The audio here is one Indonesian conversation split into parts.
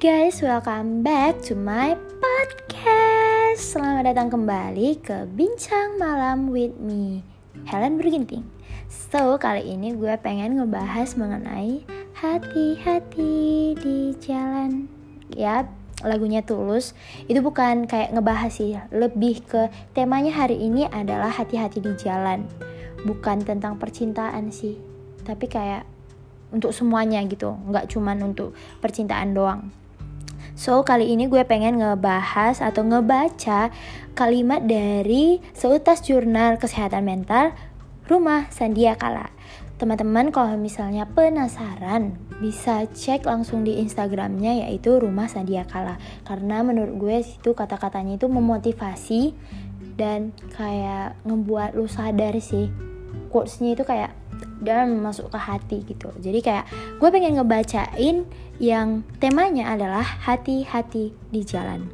guys, welcome back to my podcast. Selamat datang kembali ke Bincang Malam with me, Helen Berginting. So, kali ini gue pengen ngebahas mengenai hati-hati di jalan. Ya, lagunya Tulus itu bukan kayak ngebahas sih, lebih ke temanya hari ini adalah hati-hati di jalan. Bukan tentang percintaan sih, tapi kayak untuk semuanya gitu nggak cuman untuk percintaan doang So kali ini gue pengen ngebahas atau ngebaca kalimat dari seutas jurnal kesehatan mental Rumah Sandia Kala. Teman-teman kalau misalnya penasaran bisa cek langsung di Instagramnya yaitu Rumah Sandia Kala karena menurut gue itu kata-katanya itu memotivasi dan kayak ngebuat lu sadar sih quotesnya itu kayak dan masuk ke hati gitu. Jadi kayak gue pengen ngebacain yang temanya adalah hati-hati di jalan.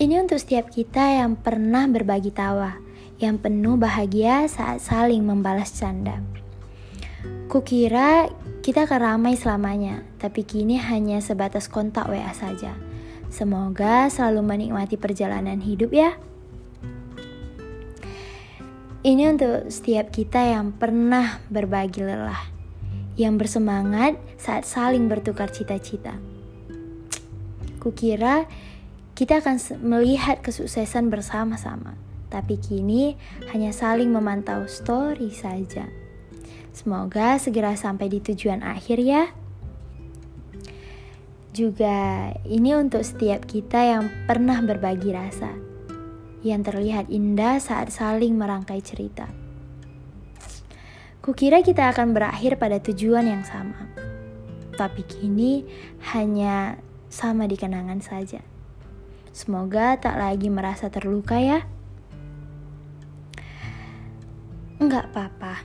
Ini untuk setiap kita yang pernah berbagi tawa yang penuh bahagia saat saling membalas canda. Kukira kita akan ramai selamanya tapi kini hanya sebatas kontak WA saja. Semoga selalu menikmati perjalanan hidup ya ini untuk setiap kita yang pernah berbagi lelah, yang bersemangat saat saling bertukar cita-cita. Kukira kita akan melihat kesuksesan bersama-sama, tapi kini hanya saling memantau story saja. Semoga segera sampai di tujuan akhir ya. Juga ini untuk setiap kita yang pernah berbagi rasa yang terlihat indah saat saling merangkai cerita. Kukira kita akan berakhir pada tujuan yang sama, tapi kini hanya sama di kenangan saja. Semoga tak lagi merasa terluka ya. Enggak apa-apa.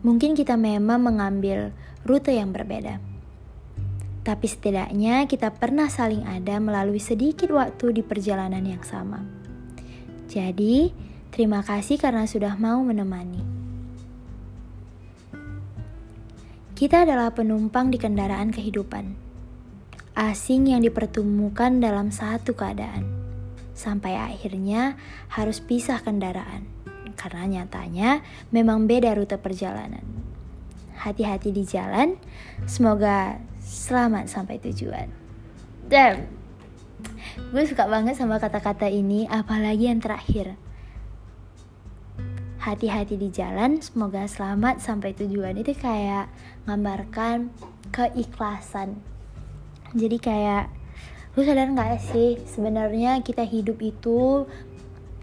Mungkin kita memang mengambil rute yang berbeda. Tapi setidaknya kita pernah saling ada melalui sedikit waktu di perjalanan yang sama. Jadi, terima kasih karena sudah mau menemani. Kita adalah penumpang di kendaraan kehidupan. Asing yang dipertemukan dalam satu keadaan. Sampai akhirnya harus pisah kendaraan. Karena nyatanya memang beda rute perjalanan. Hati-hati di jalan. Semoga selamat sampai tujuan. Dan gue suka banget sama kata-kata ini, apalagi yang terakhir. Hati-hati di jalan, semoga selamat sampai tujuan. Itu kayak gambarkan keikhlasan. Jadi kayak lu sadar nggak sih sebenarnya kita hidup itu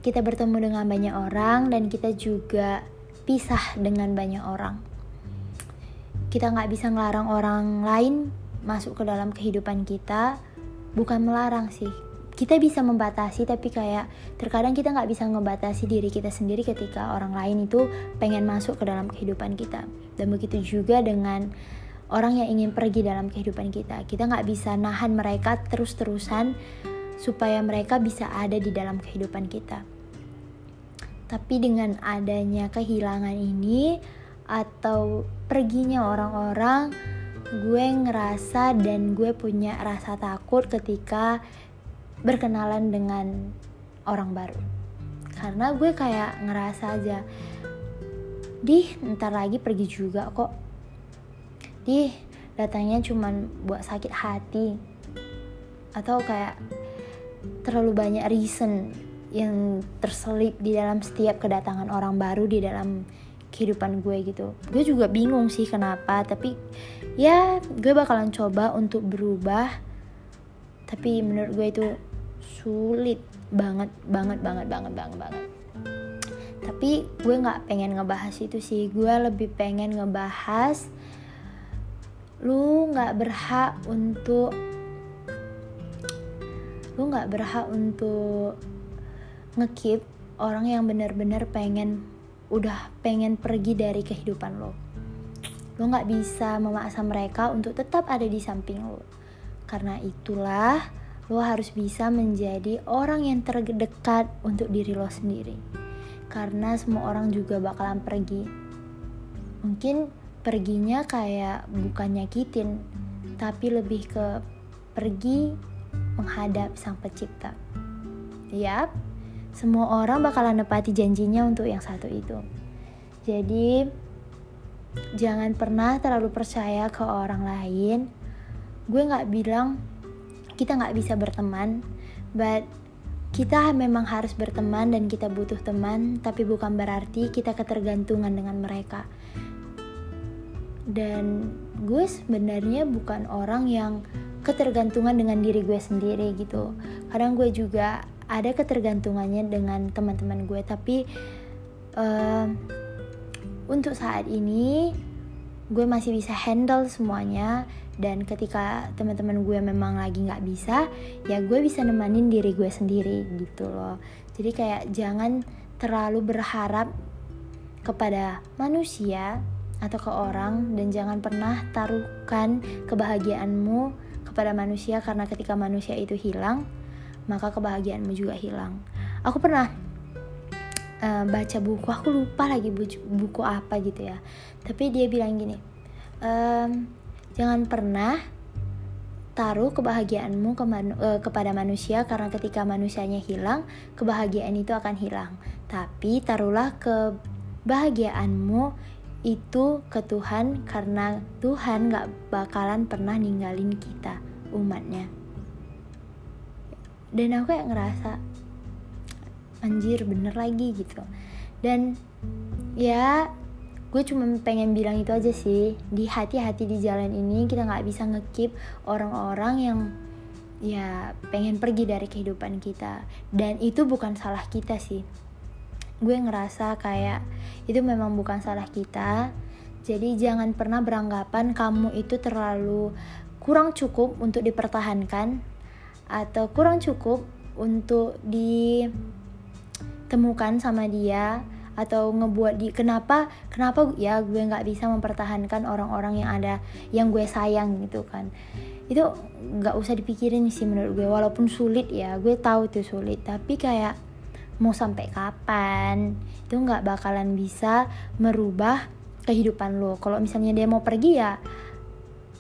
kita bertemu dengan banyak orang dan kita juga pisah dengan banyak orang kita nggak bisa ngelarang orang lain masuk ke dalam kehidupan kita bukan melarang sih. Kita bisa membatasi tapi kayak terkadang kita nggak bisa ngebatasi diri kita sendiri ketika orang lain itu pengen masuk ke dalam kehidupan kita. Dan begitu juga dengan orang yang ingin pergi dalam kehidupan kita. Kita nggak bisa nahan mereka terus-terusan supaya mereka bisa ada di dalam kehidupan kita. Tapi dengan adanya kehilangan ini atau perginya orang-orang gue ngerasa dan gue punya rasa takut ketika berkenalan dengan orang baru. Karena gue kayak ngerasa aja dih ntar lagi pergi juga kok. Dih datangnya cuman buat sakit hati. Atau kayak terlalu banyak reason yang terselip di dalam setiap kedatangan orang baru di dalam kehidupan gue gitu. Gue juga bingung sih kenapa tapi ya gue bakalan coba untuk berubah. Tapi menurut gue itu sulit banget banget banget banget banget banget. Tapi gue nggak pengen ngebahas itu sih. Gue lebih pengen ngebahas lu nggak berhak untuk lu nggak berhak untuk ngekip orang yang benar-benar pengen udah pengen pergi dari kehidupan lo. Lo nggak bisa memaksa mereka untuk tetap ada di samping lo. Karena itulah lo harus bisa menjadi orang yang terdekat untuk diri lo sendiri. Karena semua orang juga bakalan pergi. Mungkin perginya kayak bukan nyakitin tapi lebih ke pergi menghadap sang pencipta. Yap, semua orang bakalan nepati janjinya untuk yang satu itu. Jadi, jangan pernah terlalu percaya ke orang lain. Gue gak bilang kita gak bisa berteman, but kita memang harus berteman dan kita butuh teman, tapi bukan berarti kita ketergantungan dengan mereka. Dan gue sebenarnya bukan orang yang ketergantungan dengan diri gue sendiri gitu. Kadang gue juga ada ketergantungannya dengan teman-teman gue, tapi uh, untuk saat ini gue masih bisa handle semuanya. Dan ketika teman-teman gue memang lagi nggak bisa ya gue bisa nemanin diri gue sendiri gitu loh. Jadi kayak jangan terlalu berharap kepada manusia atau ke orang dan jangan pernah taruhkan kebahagiaanmu kepada manusia karena ketika manusia itu hilang maka kebahagiaanmu juga hilang aku pernah uh, baca buku aku lupa lagi buku, buku apa gitu ya tapi dia bilang gini um, Jangan pernah taruh kebahagiaanmu ke manu, uh, kepada manusia karena ketika manusianya hilang, kebahagiaan itu akan hilang. Tapi taruhlah kebahagiaanmu itu ke Tuhan karena Tuhan gak bakalan pernah ninggalin kita umatnya. Dan aku kayak ngerasa anjir bener lagi gitu. Dan ya gue cuma pengen bilang itu aja sih. Di hati-hati di jalan ini kita nggak bisa ngekip orang-orang yang ya pengen pergi dari kehidupan kita. Dan itu bukan salah kita sih. Gue ngerasa kayak itu memang bukan salah kita. Jadi jangan pernah beranggapan kamu itu terlalu kurang cukup untuk dipertahankan atau kurang cukup untuk ditemukan sama dia atau ngebuat di kenapa kenapa ya gue nggak bisa mempertahankan orang-orang yang ada yang gue sayang gitu kan. Itu nggak usah dipikirin sih menurut gue walaupun sulit ya gue tahu itu sulit tapi kayak mau sampai kapan itu nggak bakalan bisa merubah kehidupan lo. Kalau misalnya dia mau pergi ya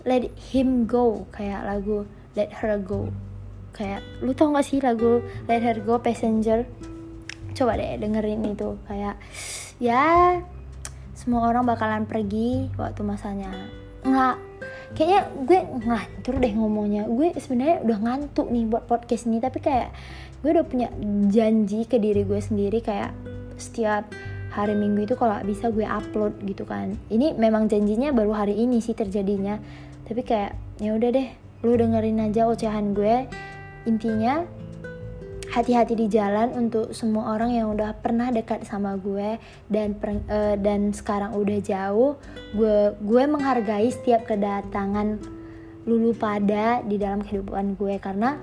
let him go kayak lagu let her go kayak lu tau gak sih lagu let her go passenger? Coba deh dengerin itu kayak ya semua orang bakalan pergi waktu masanya. Nggak kayaknya gue ngantur deh ngomongnya. Gue sebenarnya udah ngantuk nih buat podcast ini tapi kayak gue udah punya janji ke diri gue sendiri kayak setiap hari minggu itu kalau bisa gue upload gitu kan. Ini memang janjinya baru hari ini sih terjadinya. Tapi kayak ya udah deh lu dengerin aja ocehan gue intinya hati-hati di jalan untuk semua orang yang udah pernah dekat sama gue dan uh, dan sekarang udah jauh. Gue gue menghargai setiap kedatangan lulu pada di dalam kehidupan gue karena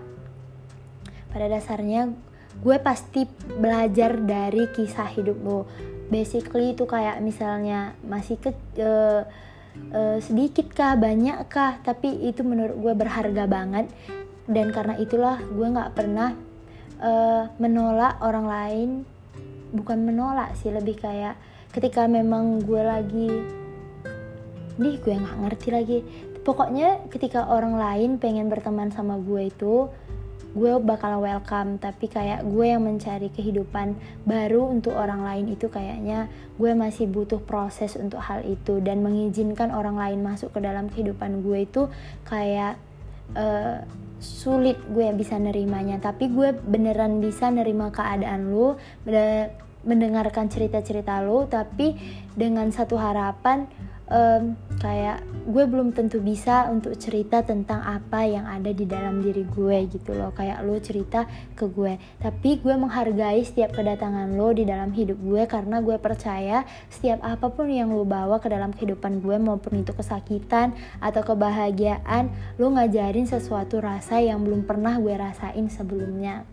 pada dasarnya gue pasti belajar dari kisah hidup lo basically itu kayak misalnya masih ke uh, uh, sedikit kah banyak tapi itu menurut gue berharga banget dan karena itulah gue nggak pernah uh, menolak orang lain. Bukan menolak sih lebih kayak ketika memang gue lagi nih gue nggak ngerti lagi. Pokoknya ketika orang lain pengen berteman sama gue itu gue bakal welcome. Tapi kayak gue yang mencari kehidupan baru untuk orang lain itu kayaknya gue masih butuh proses untuk hal itu. Dan mengizinkan orang lain masuk ke dalam kehidupan gue itu kayak uh, sulit gue bisa nerimanya tapi gue beneran bisa nerima keadaan lu mendengarkan cerita-cerita lu tapi dengan satu harapan um, kayak gue belum tentu bisa untuk cerita tentang apa yang ada di dalam diri gue gitu loh. Kayak lo cerita ke gue. Tapi gue menghargai setiap kedatangan lo di dalam hidup gue karena gue percaya setiap apa pun yang lo bawa ke dalam kehidupan gue maupun itu kesakitan atau kebahagiaan lo ngajarin sesuatu rasa yang belum pernah gue rasain sebelumnya.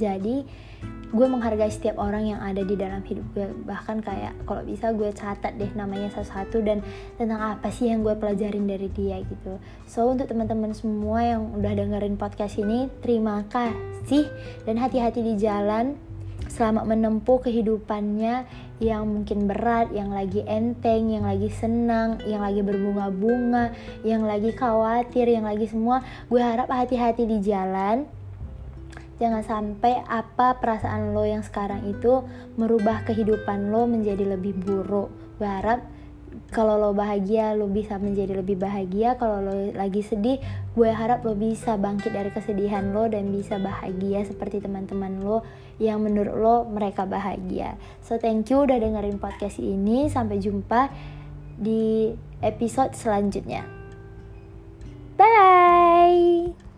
Jadi gue menghargai setiap orang yang ada di dalam hidup gue bahkan kayak kalau bisa gue catat deh namanya satu-satu dan tentang apa sih yang gue pelajarin dari dia gitu so untuk teman-teman semua yang udah dengerin podcast ini terima kasih dan hati-hati di jalan selama menempuh kehidupannya yang mungkin berat, yang lagi enteng, yang lagi senang, yang lagi berbunga-bunga, yang lagi khawatir, yang lagi semua. Gue harap hati-hati di jalan. Jangan sampai apa perasaan lo yang sekarang itu merubah kehidupan lo menjadi lebih buruk. Gue harap kalau lo bahagia lo bisa menjadi lebih bahagia. Kalau lo lagi sedih gue harap lo bisa bangkit dari kesedihan lo dan bisa bahagia seperti teman-teman lo yang menurut lo mereka bahagia. So thank you udah dengerin podcast ini. Sampai jumpa di episode selanjutnya. Bye bye